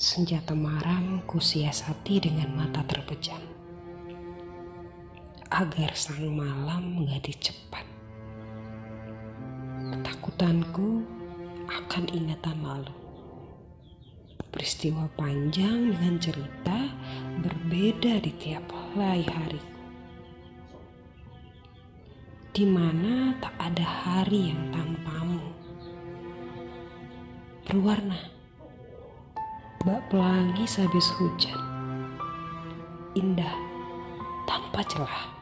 Senjata maram ku siasati dengan mata terpejam. Agar sang malam menjadi cepat. Ketakutanku akan ingatan lalu. Peristiwa panjang dengan cerita berbeda di tiap helai hariku. Di mana tak ada hari yang tanpamu. Berwarna. Bak pelangi sehabis hujan. Indah tanpa celah.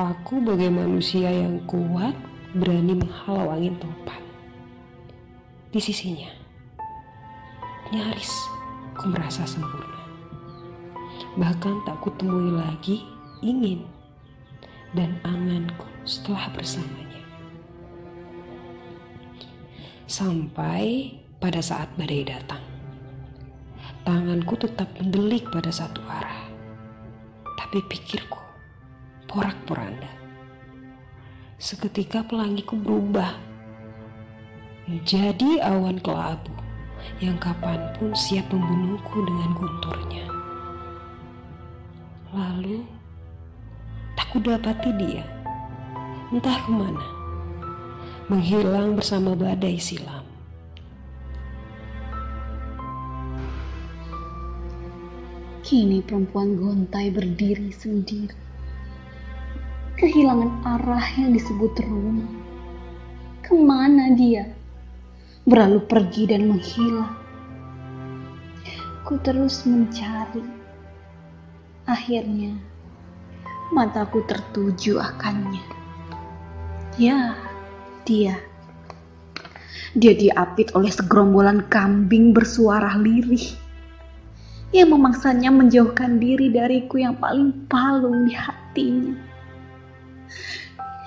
Aku bagai manusia yang kuat berani menghalau angin topan. Di sisinya, nyaris ku merasa sempurna. Bahkan tak kutemui lagi ingin dan anganku setelah bersamanya. Sampai pada saat badai datang, tanganku tetap mendelik pada satu arah, tapi pikirku porak-poranda. Seketika pelangiku berubah menjadi awan kelabu yang kapan pun siap membunuhku dengan gunturnya. Lalu, tak kudapati dia, entah ke mana, menghilang bersama badai silam. Kini perempuan gontai berdiri sendiri. Kehilangan arah yang disebut rumah. Ke mana dia? Berlalu pergi dan menghilang. Ku terus mencari. Akhirnya, mataku tertuju akannya. Ya, dia. Dia diapit oleh segerombolan kambing bersuara lirih yang memaksanya menjauhkan diri dariku yang paling palung di hatinya.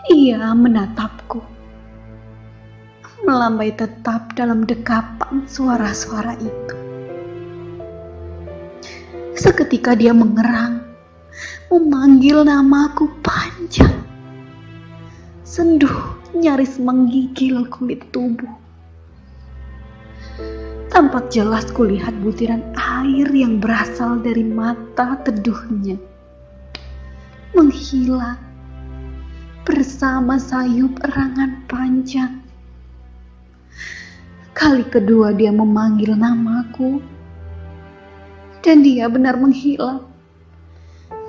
Ia menatapku, melambai tetap dalam dekapan suara-suara itu. Seketika dia mengerang, memanggil namaku panjang. Senduh nyaris menggigil kulit tubuh. Tampak jelas kulihat butiran air yang berasal dari mata teduhnya. Menghilang bersama sayup erangan panjang. Kali kedua dia memanggil namaku. Dan dia benar menghilang.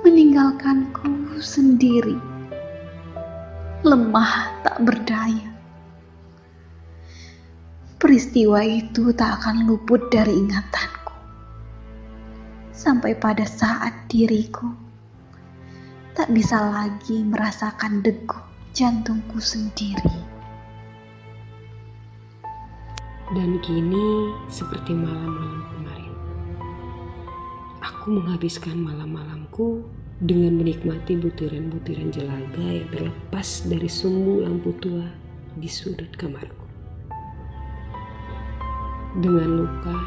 Meninggalkanku sendiri. Lemah tak berdaya peristiwa itu tak akan luput dari ingatanku. Sampai pada saat diriku tak bisa lagi merasakan degup jantungku sendiri. Dan kini seperti malam-malam kemarin. Aku menghabiskan malam-malamku dengan menikmati butiran-butiran jelaga yang terlepas dari sumbu lampu tua di sudut kamarku dengan luka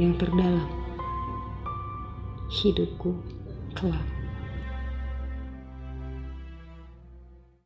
yang terdalam. Hidupku kelak.